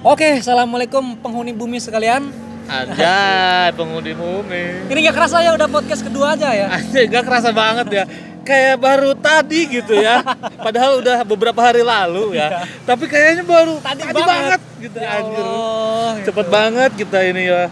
Oke, assalamualaikum penghuni bumi sekalian. Anjay, penghuni bumi. Ini gak kerasa ya udah podcast kedua aja ya. Anjay, gak kerasa banget ya. Kayak baru tadi gitu ya. Padahal udah beberapa hari lalu ya. Tapi kayaknya baru Tadi tadi, banget. banget. gitu Ya anjir. Allah, gitu. Cepet banget kita ini ya.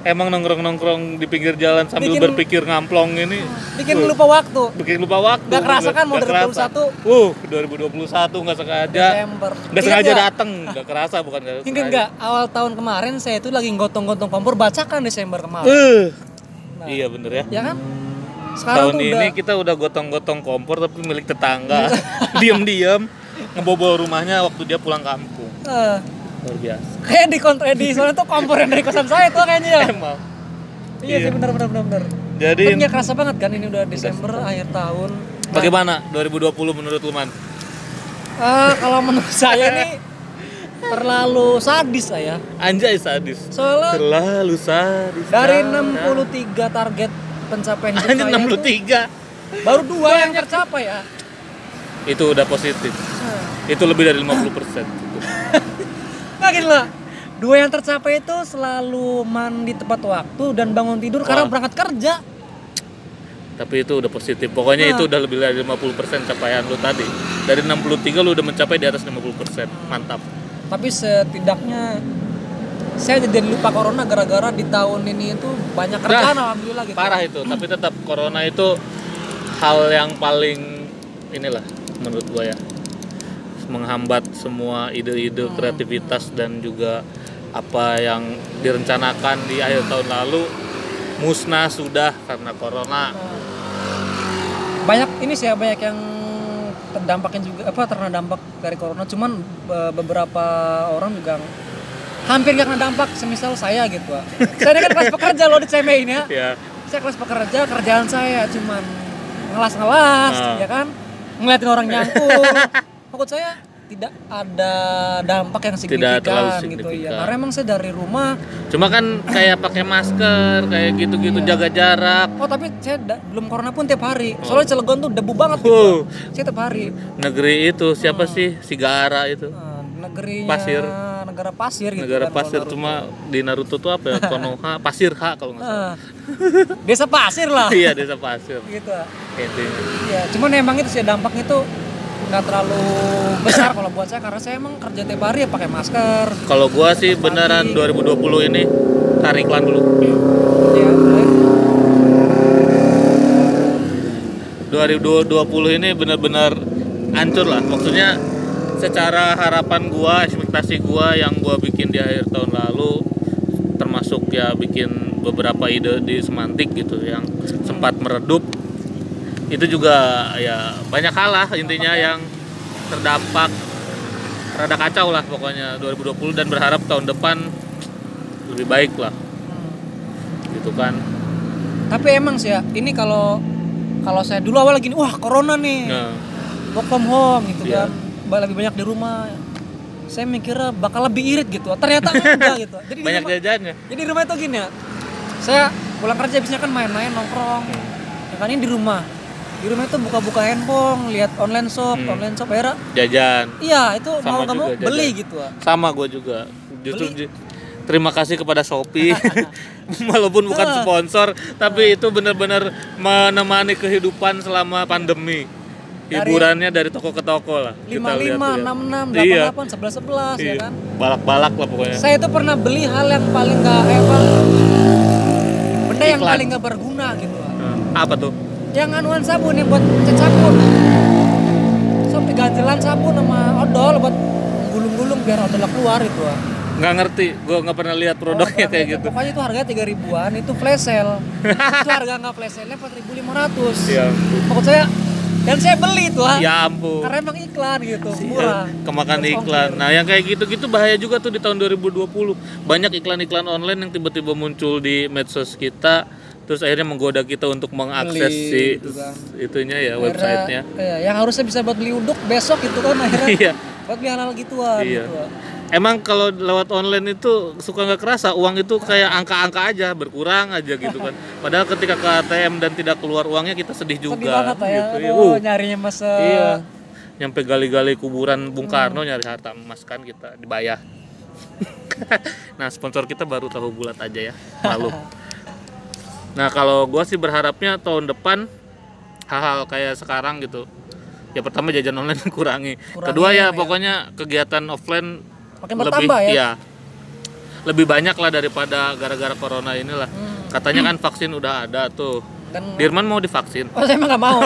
Emang nongkrong-nongkrong di pinggir jalan sambil Bikin- berpikir ngamplong ini. Bikin lupa waktu. Bikin lupa waktu. Nggak kerasa kan mau Nggak kerasa. 2021? Uh, 2021 nggak sengaja. Desember. Nggak sengaja dateng, nggak kerasa bukan nggak Ingat sengaja. nggak awal tahun kemarin saya itu lagi gotong-gotong kompor bacakan Desember kemarin. Eh. Nah. Iya bener ya. Ya kan? Sekarang Tahun ini udah kita udah gotong-gotong kompor tapi milik tetangga. Diam-diam ngebobol rumahnya waktu dia pulang kampung. eh, Luar biasa. kayak di kontra di soalnya tuh kompor yang dari kosan saya tuh kayaknya ya. Emang. Iya sih benar benar benar benar. Jadi Tapi nggak kerasa banget kan ini udah Desember akhir tahun. bagaimana 2020 menurut Luman? Ah, kalau menurut saya ini terlalu sadis saya. Anjay sadis. Soalnya Terlalu sadis. dari Nah, 63 target pencapaian tuh 63. baru dua yang tercapai ya. Itu udah positif. Nah, Itu lebih dari 50%. Nah gini lah, dua yang tercapai itu selalu mandi tepat waktu dan bangun tidur karena Wah. berangkat kerja. Tapi itu udah positif. Pokoknya Nah. itu udah lebih dari 50% capaian lu tadi. Dari 63 lu udah mencapai di atas 50%. Mantap. Tapi setidaknya saya jadi lupa corona gara-gara di tahun ini itu banyak kerjaan alhamdulillah gitu. parah itu tapi tetap corona itu hal yang paling inilah menurut gua ya menghambat semua ide-ide Hmm. kreativitas dan juga apa yang direncanakan di akhir tahun lalu musnah sudah karena corona. Banyak ini sih ya banyak yang terdampaknya juga apa terkena dampak dari corona. Cuman be- beberapa orang juga hampir gak kena dampak semisal saya gitu saya ini kan kelas pekerja loh dicemein ya. Ya saya kelas pekerja kerjaan saya cuman ngelas-ngelas Ah. ya kan? Ngeliatin orang nyangkul maksud saya tidak ada dampak yang signifikan, terlalu gitu ya. signifikan. karena emang saya dari rumah cuma kan kayak pakai masker kayak gitu-gitu Iya. jaga jarak. Oh tapi saya da- belum corona pun tiap hari. Soalnya Cilegon tuh debu banget gitu. Oh. saya tiap hari. Negeri itu siapa sih? Sigara itu. Nah, negerinya Pasir. negara pasir gitu negara kan, pasir. cuma di Naruto tuh apa ya? Konoha pasir H kalau nggak salah. Nah, desa pasir lah. Iya desa pasir. Gitu. Intinya. Ya cuman emang itu sih dampaknya tuh nggak terlalu besar kalau buat saya karena saya emang kerja tiap hari ya pakai masker Kalau gua sih beneran 2020 ini tarik iklan dulu. ya boleh. 2020 ini bener-bener hancur lah. Maksudnya secara harapan gua, ekspektasi gua yang gua bikin di akhir tahun lalu termasuk ya bikin beberapa ide di semantik gitu yang sempat meredup itu juga ya banyak hal lah intinya yang terdampak. Rada kacau lah pokoknya 2020 dan berharap tahun depan lebih baik lah. Hmm. gitu kan. Tapi emang sih ya ini kalau kalau saya dulu awal gini wah corona nih. Nah, work from home gitu Iya. kan. Lebih banyak di rumah. Saya mikirnya bakal lebih irit gitu. Ternyata enggak gitu. Jadi di banyak rumah, jajannya jadi di rumah itu gini ya saya pulang kerja biasanya kan main-main nongkrong. Ya kan ini di rumah di rumah itu buka-buka handphone lihat online shop Hmm. online shop akhirnya jajan iya itu Sama mau nggak mau juga jajan. beli gitu sama gue juga justru Beli. terima kasih kepada Shopee walaupun bukan sponsor tapi itu benar-benar menemani kehidupan selama pandemi hiburannya dari toko ke toko lah lima lima ya. enam enam Iya. delapan delapan sebelas sebelas ya Iya. kan balak-balak lah pokoknya saya itu pernah beli hal yang paling nggak eh, apa, benda yang Iklan. paling nggak berguna gitu apa tuh yang anuan sabun yang buat cat sabun. So ganjelan sabun sama odol buat gulung-gulung biar odol keluar itu ah. nggak ngerti gue nggak pernah lihat produknya Oh, kayak gitu. pokoknya itu harganya tiga ribuan itu flash sale. Itu harga nggak flash sale empat ribu lima ratus. Ya maksud saya dan saya beli itu ah. Ya ampun. Karena emang iklan gitu murah. Kemakan Terus iklan. ongkir. Nah, yang kayak gitu-gitu bahaya juga tuh di tahun 2020. Banyak iklan-iklan online yang tiba-tiba muncul di medsos kita terus akhirnya menggoda kita untuk mengakses Beli, si gitu kan. itunya ya Akhirnya, websitenya. iya, yang harusnya bisa buat beli uduk besok gitu kan akhirnya Iya. buat beli hal-hal gituan Iya. gitu ah. Emang kalau lewat online itu suka nggak kerasa uang itu kayak angka-angka aja berkurang aja gitu kan. Padahal ketika ke ATM dan tidak keluar uangnya kita sedih juga. Sedih banget ya. gitu. Iya, Aduh, uh, nyarinya masa iya. Nyampe gali-gali kuburan Bung Hmm. Karno nyari harta emas kan kita dibayar. nah sponsor kita baru tahu bulat aja ya malu nah kalau gua sih berharapnya tahun depan hal-hal kayak sekarang gitu ya pertama jajan online kurangi, Kurangi, kedua ya ya. pokoknya kegiatan offline Makin lebih bertambah ya. iya, lebih banyak lah daripada gara-gara corona inilah Hmm. katanya kan vaksin udah ada tuh Dan Dirman mau divaksin oh, saya emang nggak mau.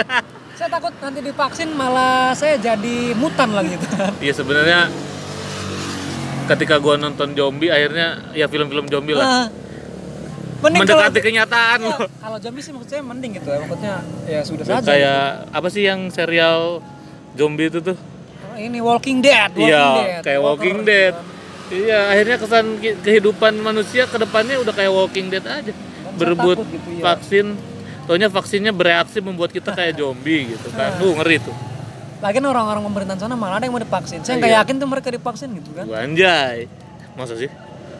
saya takut nanti divaksin malah saya jadi mutan lagi gitu. Iya sebenarnya ketika gua nonton zombie akhirnya ya film-film zombie lah Ah. Mending kalau mendekati kenyataan Iya, loh. kalau zombie sih maksud saya mending gitu ya. Maksudnya ya sudah Ya, saja. kayak apa sih yang serial zombie itu tuh? Oh, ini Walking Dead, Walking Iya, Dead. kayak Walking Walker, Dead. gitu. Iya, akhirnya kesan kehidupan manusia ke depannya udah kayak Walking Dead aja. saya Berebut gitu, iya. vaksin, taunya vaksinnya bereaksi membuat kita kayak zombie gitu kan. Ah. Uh, ngeri tuh. Lagian orang-orang pemerintahan sana malah ada yang mau divaksin. Saya nggak Iya. yakin tuh mereka divaksin gitu kan. Anjay. Masa sih?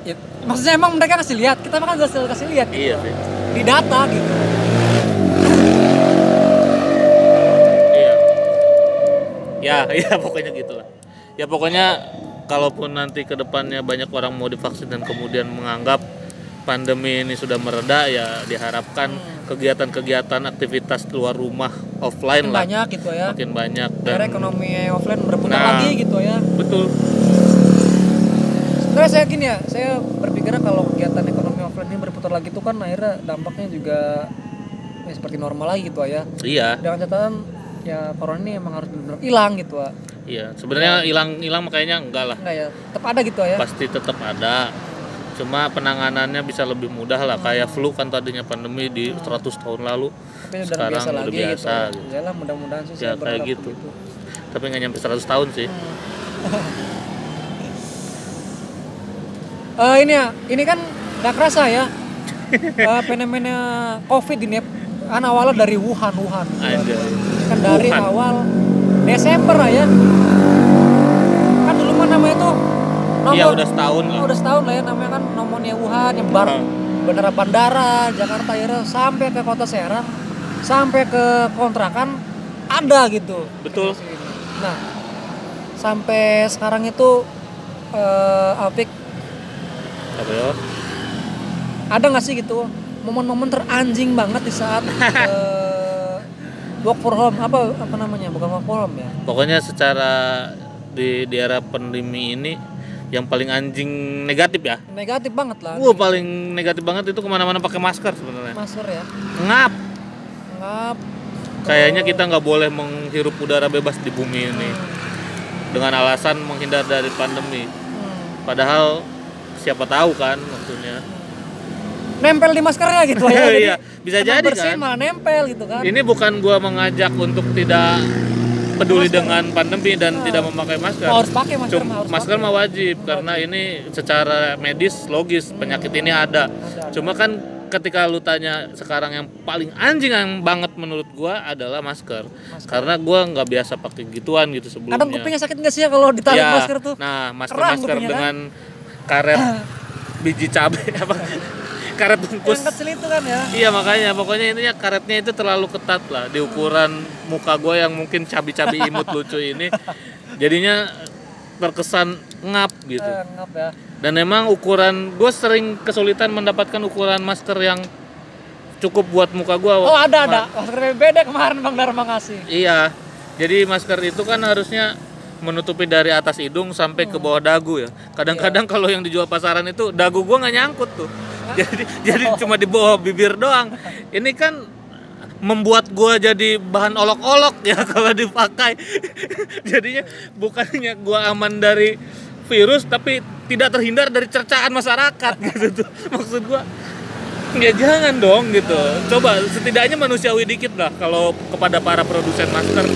Ya, maksudnya emang mereka kasih lihat, kita makan hasil kasih lihat gitu. Iya sih. di data gitu. Iya. Ya, ya pokoknya gitulah. Ya pokoknya kalaupun nanti ke depannya banyak orang mau divaksin dan kemudian menganggap pandemi ini sudah mereda ya diharapkan kegiatan-kegiatan aktivitas keluar rumah offline Makin lah banyak gitu ya. makin banyak dan ekonomi offline berputar Nah. lagi gitu ya. betul Sebenarnya saya gini ya, saya berpikirnya kalau kegiatan ekonomi offline ini berputar lagi itu kan akhirnya dampaknya juga ya, seperti normal lagi gitu ya. iya Dengan catatan ya corona ini emang harus benar-benar hilang gitu ya. iya sebenarnya hilang hilang makanya enggak lah Enggak ya, tetap ada gitu ya. pasti tetap ada cuma penanganannya bisa lebih mudah lah kayak flu kan tadinya pandemi di 100 tahun lalu Tapi sekarang biasa udah lagi biasa gitu. Ya. gitu. Ya lah mudah-mudahan sih Ya, kayak gitu. begitu. tapi nggak nyampe 100 tahun sih Eh, ini ya, ini kan nggak kerasa ya. Eh, fenomena COVID ini kan awalnya dari Wuhan, Wuhan. gitu kan. Dari Wuhan. awal Desember lah ya. Kan dulu mah namanya tuh nomor, Iya udah setahun lah. Oh, udah setahun lah ya namanya kan nomornya Wuhan yang bar Hmm. bandara bandara Jakarta akhirnya sampai ke kota Serang sampai ke kontrakan ada gitu. Betul. Nah, sampai sekarang itu eh Apik Ada nggak sih gitu momen-momen teranjing banget di saat eh, work for home apa apa namanya bukan work for home ya Pokoknya secara di di era pandemi ini yang paling anjing negatif ya. negatif banget lah Wah paling negatif banget itu ke mana-mana pakai masker sebenarnya. masker ya Ngap. ngap Kayaknya kita nggak boleh menghirup udara bebas di bumi ini dengan alasan menghindar dari pandemi. hmm, Padahal siapa tahu kan maksudnya. nempel di maskernya gitu ya Jadi Iya, bisa jadi bersihin kan. malah nempel gitu kan Ini bukan gua mengajak untuk tidak peduli dengan pandemi dan Ah. tidak memakai masker. Oh, harus pakai masker Cum- mah, harus masker pakai. mah wajib karena ini secara medis logis penyakit ini ada. Ada. Cuma kan ketika lu tanya sekarang yang paling anjing yang banget menurut gua adalah masker. Karena gua nggak biasa pakai gituan gitu sebelumnya. kadang kupingnya sakit nggak sih ya kalau ditarik Ya, masker tuh Nah, masker Kerang masker kan? Karet biji cabai apa? Karet bungkus. yang kecil itu kan ya? Iya makanya. Pokoknya intinya karetnya itu terlalu ketat lah. Di ukuran muka gue yang mungkin cabi-cabi imut lucu ini jadinya terkesan ngap gitu. Eh, ngap ya. Dan emang ukuran gue sering kesulitan mendapatkan ukuran masker yang cukup buat muka gue oh ada ada. masker beda kemarin bang Dharma ngasih. Iya. Jadi masker itu kan harusnya menutupi dari atas hidung sampai ke bawah dagu ya. Kadang-kadang kalau yang dijual pasaran itu dagu gue nggak nyangkut tuh. Jadi jadi cuma di bawah bibir doang. Ini kan membuat gua jadi bahan olok-olok ya kalau dipakai. Jadinya bukannya gua aman dari virus tapi tidak terhindar dari cercaan masyarakat gitu tuh. Maksud gua ya jangan dong gitu. Coba setidaknya manusiawi dikit lah kalau kepada para produsen masker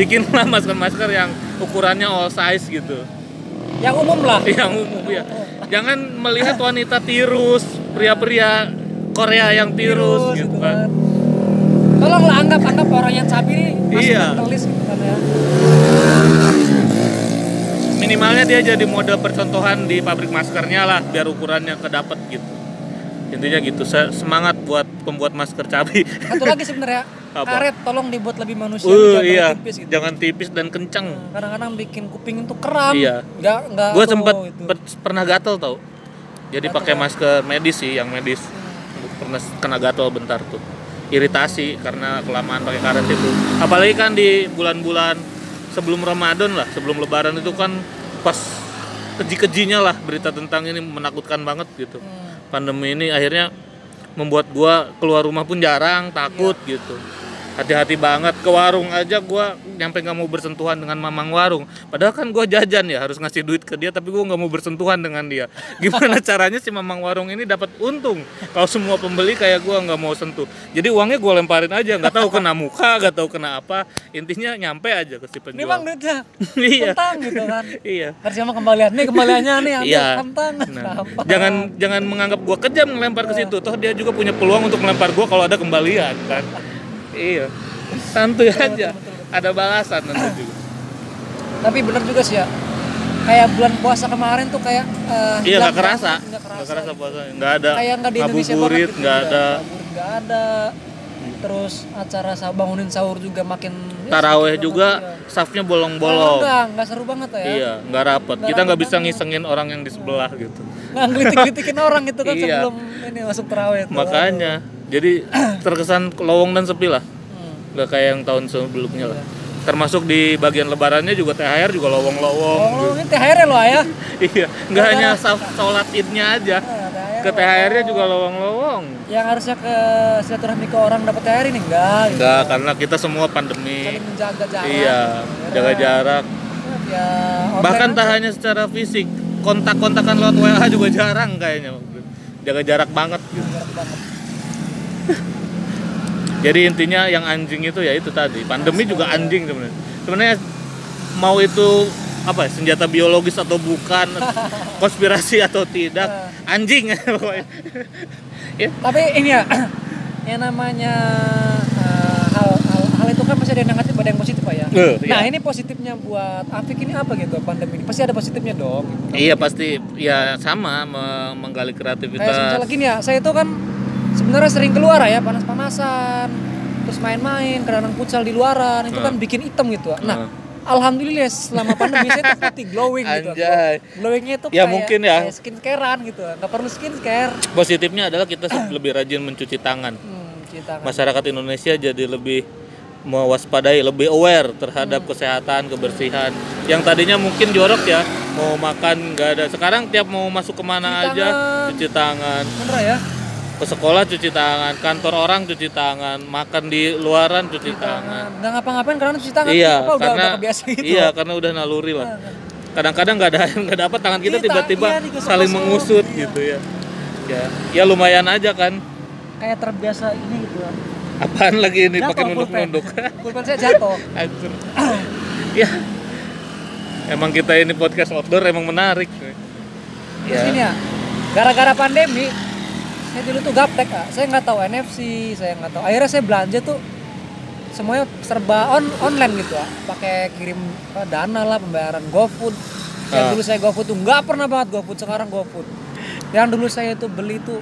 bikinlah masker-masker yang ukurannya all size gitu. Yang umum lah. Yang umum ya jangan melihat wanita tirus pria-pria Korea yang tirus, gitu kan. Tolonglah anggap anggap orang yang cabi ini masih Iya. gitu kan ya. minimalnya dia jadi model percontohan di pabrik maskernya lah biar ukurannya kedapet gitu. Intinya gitu Se- semangat buat pembuat masker cabai. Satu lagi sebenarnya Apa? karet tolong dibuat lebih manusia Uh, iya, tipis gitu. jangan tipis dan kencang. kadang-kadang bikin kuping itu kram Iya. nggak nggak Gue tuh sempet itu. per- pernah gatel tau. Jadi pakai masker medis sih, yang medis. Pernah kena gatel bentar tuh. Iritasi karena kelamaan pakai karet itu. Apalagi kan di bulan-bulan sebelum Ramadan lah, sebelum Lebaran itu kan pas keji-kejinya lah berita tentang ini menakutkan banget gitu. Hmm. Pandemi ini akhirnya membuat gua keluar rumah pun jarang, takut gitu. Hati-hati banget ke warung aja gua nyampe nggak mau bersentuhan dengan mamang warung. Padahal kan gua jajan ya harus ngasih duit ke dia tapi gua nggak mau bersentuhan dengan dia. Gimana caranya si mamang warung ini dapat untung kalau semua pembeli kayak gua nggak mau sentuh. Jadi uangnya gua lemparin aja nggak tahu kena muka, nggak tahu kena apa. Intinya nyampe aja ke si penjual. bang duitnya iya. gitu kan Iya. Kasih sama kembalian nih kembaliannya nih Iya. Nah, jangan jangan menganggap gua kejam ngelempar ke situ. Toh dia juga punya peluang untuk melempar gua kalau ada kembalian kan. Iya. Santuy aja. Ada balasan nanti juga. tapi bener juga sih ya kayak bulan puasa kemarin tuh kayak eh, Iya nggak kerasa. nggak Nggak kerasa kerasa puasanya. Nggak ada kayak nggak di Indonesia banget gitu, nggak ada nggak ada terus acara sah bangunin sahur juga makin ya, taraweh sedikit juga iya. safnya bolong-bolong. Enggak, enggak seru banget ya. Iya, nggak rapet. Nggak Kita nggak bisa ngisengin orang yang di sebelah gitu. Nggak ngelitik-ngelitik orang gitu kan Iya. sebelum ini masuk taraweh tuh. Makanya, jadi terkesan lowong dan sepi lah. Nggak kayak yang tahun sebelumnya lah. Termasuk di bagian lebarannya juga THR juga lowong-lowong. Oh, ini THR ya lo ya? Iya, nggak hanya sholat idnya aja, Nah, THR. ke THR-nya juga lowong-lowong. Yang harusnya ke silaturahmi ke orang dapat THR ini enggak gitu. Enggak, karena kita semua pandemi. Saling menjaga jarak. Iya, jaga jarak. Ya, Bahkan tak hanya secara fisik, kontak-kontakan lewat WA juga jarang kayaknya. Jaga jarak banget gitu. Jarak banget. Jadi intinya yang anjing itu ya itu tadi. Pandemi juga anjing sebenarnya. Sebenarnya mau itu apa ya, senjata biologis atau bukan, konspirasi atau tidak, anjing pokoknya. ya, Tapi ini ya, yang namanya eh, hal, hal hal itu kan masih ada yang negatif ada yang positif pak ya. Eh, Nah iya. ini positifnya buat Afik ini apa gitu pandemi ini? Pasti ada positifnya dong. Gitu. Iya pasti ya sama me- menggali Kayak kreativitas. misalnya gini ya, saya itu kan sebenarnya sering keluar ya panas-panasan, terus main-main, kadang-kadang futsal di luaran, itu kan Hmm. bikin hitam gitu. Nah, Hmm. alhamdulillah selama pandemi saya tuh putih glowing gitu. Anjay. Glowingnya itu Ya, kayak, mungkin ya. kayak skincarean gitu, nggak perlu skincare. Positifnya adalah kita lebih rajin mencuci tangan. Hmm, cinta kan. Masyarakat Indonesia jadi lebih mewaspadai, lebih aware terhadap kesehatan, kebersihan. Yang tadinya mungkin jorok ya, mau makan nggak ada. Sekarang tiap mau masuk ke mana Cuci aja tangan. cuci tangan. Bener ya? Ke sekolah cuci tangan, kantor orang cuci tangan, makan di luaran cuci tangan. Nggak ngapa-ngapain karena cuci tangan. Iya, Apa, udah, karena udah kebiasa gitu. iya karena udah naluri lah. Kadang-kadang nggak ada nggak dapat tangan kita Iya, tiba-tiba iya, saling mengusut Iya. gitu ya. Ya, ya lumayan aja kan. Kayak terbiasa ini gitu. Apaan lagi ini pakai nunduk-nunduk. Pulpen saya jatuh. Anjir. ya. Emang kita ini podcast outdoor emang menarik. Terus ini ya, gara-gara pandemi, saya dulu tuh gaptek kak. Saya nggak tahu NFC, saya nggak tahu. Akhirnya saya belanja tuh semuanya serba on online gitu ya. Pakai kirim apa, dana lah, pembayaran GoFood. Yang Ah. dulu saya GoFood tuh nggak pernah banget GoFood, sekarang GoFood. Yang dulu saya tuh beli tuh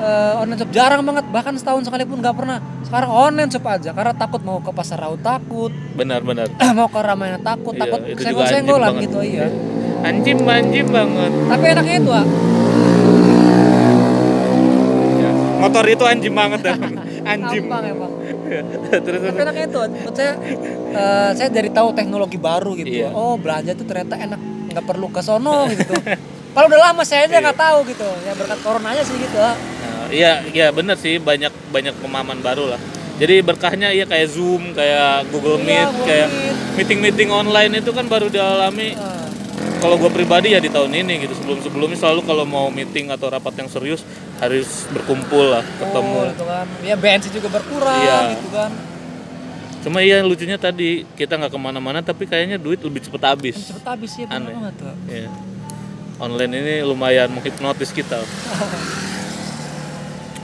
eh, online shop jarang banget, bahkan setahun sekalipun nggak pernah. Sekarang online shop aja, karena takut mau ke pasar raut takut, Benar-benar. mau ke Ramayana takut, Iya, takut senggol-senggolan anjing gitu iya. Anjing anjing banget. Tapi enaknya itu ah, Motor itu anjing banget ya. anjing. gampang emang. Terus Tapi enaknya itu, saya, eh, saya dari tahu teknologi baru gitu. Iya. Oh belanja tuh ternyata enak, nggak perlu ke sono gitu. Kalau udah lama saya aja nggak tahu gitu. Ya berkat corona aja sih gitu. Nah, iya, iya bener sih banyak banyak pemahaman baru lah. Jadi berkahnya iya kayak Zoom, kayak Google Iya, Meet, kayak Meet. meeting-meeting online itu kan baru dialami. Nah, Kalau gue pribadi ya di tahun ini gitu. Sebelum-sebelumnya selalu kalau mau meeting atau rapat yang serius harus berkumpul lah, ketemu. oh, gitu kan. Ya bensin juga berkurang Iya. gitu kan. Cuma iya lucunya tadi kita nggak ke mana-mana tapi kayaknya duit lebih cepet habis. Cepet habis ya Aneh. banget tuh. Iya. Online ini lumayan menghipnotis kita.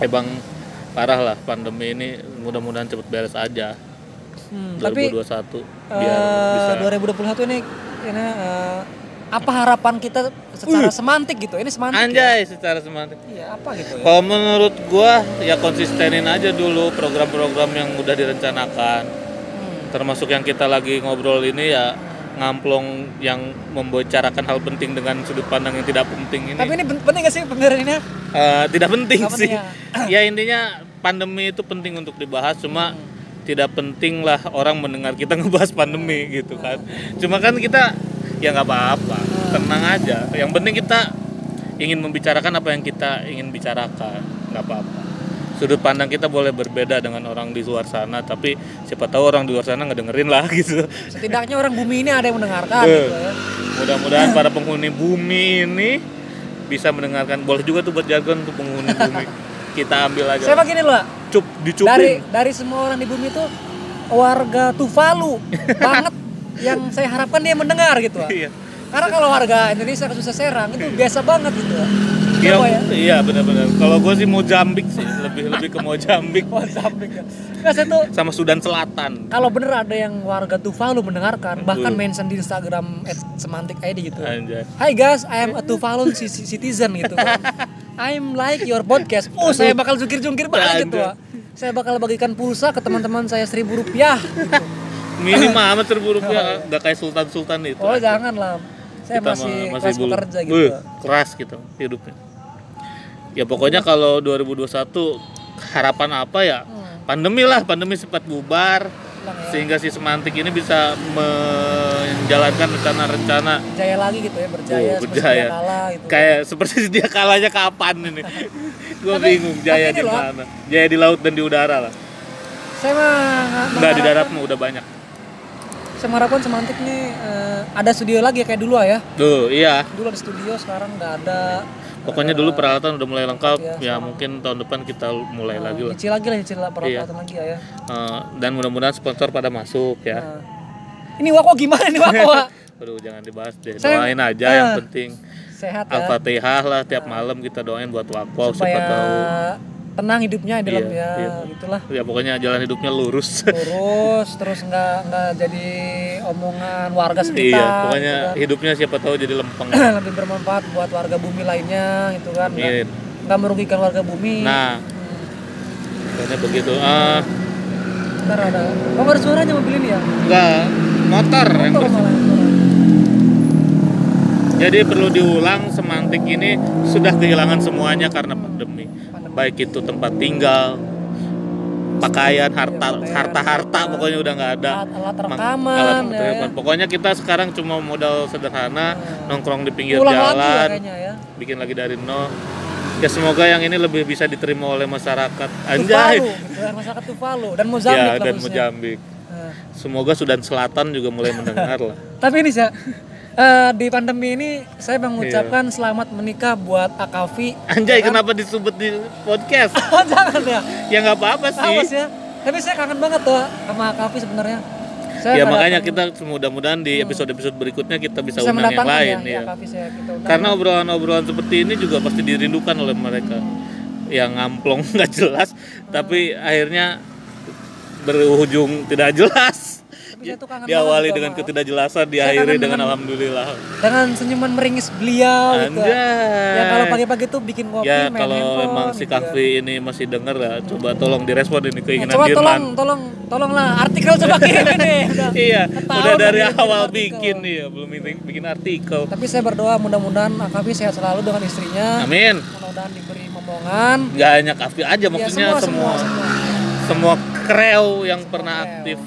Emang parah lah pandemi ini mudah-mudahan cepet beres aja. Hmm, tapi 2021 biar bisa 2021 ini ini eh, apa harapan kita secara semantik gitu ini semantik ya? Anjay secara semantik. iya apa gitu ya Kalau menurut gua ya konsistenin aja dulu program-program yang udah direncanakan. Hmm. Termasuk yang kita lagi ngobrol ini ya ngamplong yang membicarakan hal penting dengan sudut pandang yang tidak penting ini. tapi ini pen- penting gak sih pembenaran ini Eh, tidak penting Nggak sih. penting ya intinya pandemi itu penting untuk dibahas cuma tidak penting lah orang mendengar kita ngebahas pandemi gitu kan. Cuma kan kita ya nggak apa-apa, tenang aja. Yang penting kita ingin membicarakan apa yang kita ingin bicarakan, nggak apa-apa. Sudut pandang kita boleh berbeda dengan orang di luar sana, tapi siapa tahu orang di luar sana ngedengerin lah gitu. setidaknya orang bumi ini ada yang mendengarkan gitu ya Mudah-mudahan para penghuni bumi ini bisa mendengarkan. Boleh juga tuh buat jargon untuk penghuni bumi. Kita ambil aja. saya begini loh Cup, dicupin. dari dari semua orang di bumi itu warga Tuvalu banget yang saya harapkan dia mendengar gitu. Iya. karena kalau warga Indonesia kasusnya Serang itu biasa banget gitu. Iya, ya iya benar-benar. Kalau gue sih mau jambik sih, lebih lebih ke mau jambik Mozambik ya. Saya tuh sama Sudan Selatan. kalau bener ada yang warga Tuvalu mendengarkan bahkan mention di Instagram @semantik ID gitu. Anjay. Hai guys, I am a Tuvalu ci- ci- citizen gitu. I'm like your podcast. Oh, saya bakal jungkir-jungkir banget gitu. Saya bakal bagikan pulsa ke teman-teman saya seribu rupiah. Gitu. Minimal amat seribu rupiah, nggak kayak Sultan-Sultan itu. Oh jangan lah. Saya Kita masih, kelas belum. pekerja gitu. Wih, keras gitu hidupnya. Ya pokoknya kalau 2021 harapan apa ya? Hmm. Pandemi lah, pandemi cepat bubar ya, sehingga si semantik ini bisa menjalankan rencana-rencana berjaya lagi gitu ya, berjaya Oh, seperti berjaya. dia kalah gitu. kayak seperti dia kalahnya kapan ini gue bingung jaya di mana jaya di laut dan di udara lah Saya mah nggak- enggak di darat mah udah banyak Saya mengharapkan semantik nih eh, ada studio lagi ya kayak dulu ya. tuh iya Dulu ada studio, sekarang nggak ada. pokoknya dulu peralatan udah mulai lengkap Iya, ya mungkin tahun depan kita mulai lagi lah Nyicil lagi lah, nyicil lah Iya. peralatan lagi ya. ya. Eh, dan mudah-mudahan sponsor pada masuk ya Nah. Ini Wako gimana nih Wako? Wak? Aduh jangan dibahas deh Saya- doain aja Ah. yang penting Sehat ya. al-fatihah lah tiap malam kita doain buat wakwa siapa supaya tahu tenang hidupnya di dalam Iya, ya iya. gitulah. Ya pokoknya jalan hidupnya lurus. Lurus terus nggak nggak jadi omongan warga sekitar iya pokoknya gitu hidupnya siapa tahu jadi lempeng. Kan. lebih bermanfaat buat warga bumi lainnya gitu kan. Nggak, Amin. nggak merugikan warga bumi. Nah. Pokoknya begitu. Ah. Ntar ada. Ada suaranya mobil ini ya? Enggak motor. Yang Motor malah jadi perlu diulang semantik ini sudah kehilangan semuanya karena pandemi baik itu tempat tinggal pakaian harta pakaian, harta harta harta. pokoknya udah nggak ada alat, alat rekaman alat ya, rekaman. ya. pokoknya kita sekarang cuma modal sederhana nongkrong di pinggir ulang lagi ya jalan ya bikin lagi dari nol ya semoga yang ini lebih bisa diterima oleh masyarakat anjay Tuvalu masyarakat Tuvalu dan Mozambik ya dan. Mozambik Nah. semoga Sudan Selatan juga mulai mendengar lah Tapi ini saya eh, di pandemi ini saya mengucapkan selamat menikah buat Akavi. anjay kenapa disebut di podcast Oh jangan ya. ya nggak apa-apa sih Awas ya. Tapi saya kangen banget tuh sama Akavi sebenarnya. Saya ya makanya kita mudah-mudahan di episode-episode berikutnya kita bisa, bisa undang yang lain ya, ya. ya saya undang. Karena obrolan-obrolan seperti ini juga pasti dirindukan oleh mereka yang ngamplong nggak jelas, tapi akhirnya berujung tidak jelas. Tuh kangen Diawali gitu dengan ketidakjelasan, Saya diakhiri dengan dengan- alhamdulillah. dengan senyuman meringis beliau gitu. Ya kalau pagi-pagi tuh bikin kopi, Ya kalau emang si gitu ya. Kahfi ini masih denger ya, coba tolong direspon ini Nah, keinginan coba Dirman. tolong, tolong, tolonglah artikel coba kirim ini. Udah. Iya, udah dari awal bikin nih ya, belum bikin, bikin artikel. Tapi saya berdoa mudah-mudahan Akavi sehat selalu dengan istrinya. Amin. Mudah-mudahan diberi momongan. Nggak hanya Kahfi aja, maksudnya ya, semua semua, semua. semua kreu yang pernah kreu. aktif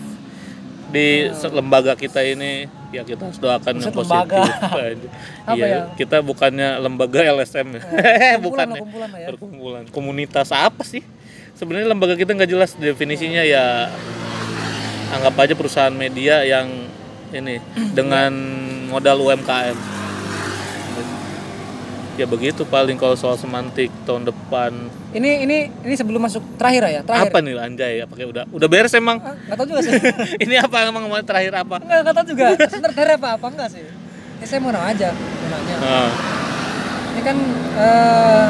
di se- lembaga kita ini ya kita harus doakan yang positif lembaga. aja. Apa Iya, ya? kita bukannya lembaga LSM ya. kumpulan bukan lah, kumpulan lah ya. Perkumpulan. Komunitas apa sih? Sebenarnya lembaga kita nggak jelas definisinya ya anggap aja perusahaan media yang ini dengan modal UMKM. Ya begitu paling kalau soal semantik tahun depan. Ini ini ini sebelum masuk terakhir ya, terakhir. Apa nih anjay? Pakai udah udah beres emang? Ah, Nggak tahu juga sih. ini apa emang mau terakhir apa? Enggak, nggak tahu juga. Terakhir apa apa enggak sih? Ini saya mau nanya aja, mau nanya. Nah, Ini kan eh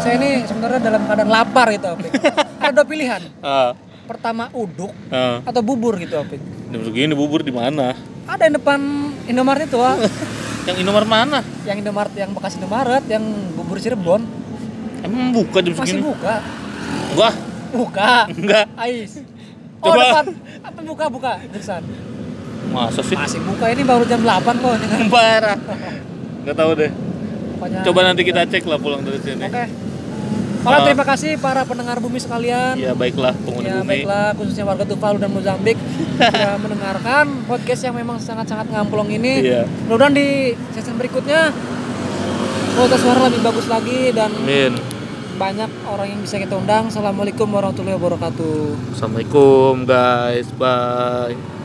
saya ini sebenarnya dalam keadaan lapar gitu, Apik. Ada dua pilihan. ah, Pertama uduk ah. atau bubur gitu, Apik. Jam segini bubur di mana? Ada yang depan Indomaret itu ah. Yang Indomaret mana? yang Indomaret yang bekas Indomaret yang bubur Cirebon Emang buka jam masih segini? buka. Wah, Buka. enggak. Ais. Oh, Coba. depan. Apa buka buka? Terusan. Masa sih? Masih buka ini baru jam 8 kok. Parah. Enggak tahu deh. Pokoknya- Coba nanti kita cek lah pulang dari sini. Oke. Oke, Ah. terima kasih para pendengar bumi sekalian. Ya baiklah penghuni Ya, bumi. baiklah khususnya warga Tuvalu dan Mozambik sudah mendengarkan podcast yang memang sangat-sangat ngamplong ini. Iya. Mudah-mudahan di season berikutnya kualitas suara lebih bagus lagi dan Amin. banyak orang yang bisa kita undang. Assalamualaikum warahmatullahi wabarakatuh. Assalamualaikum guys. Bye.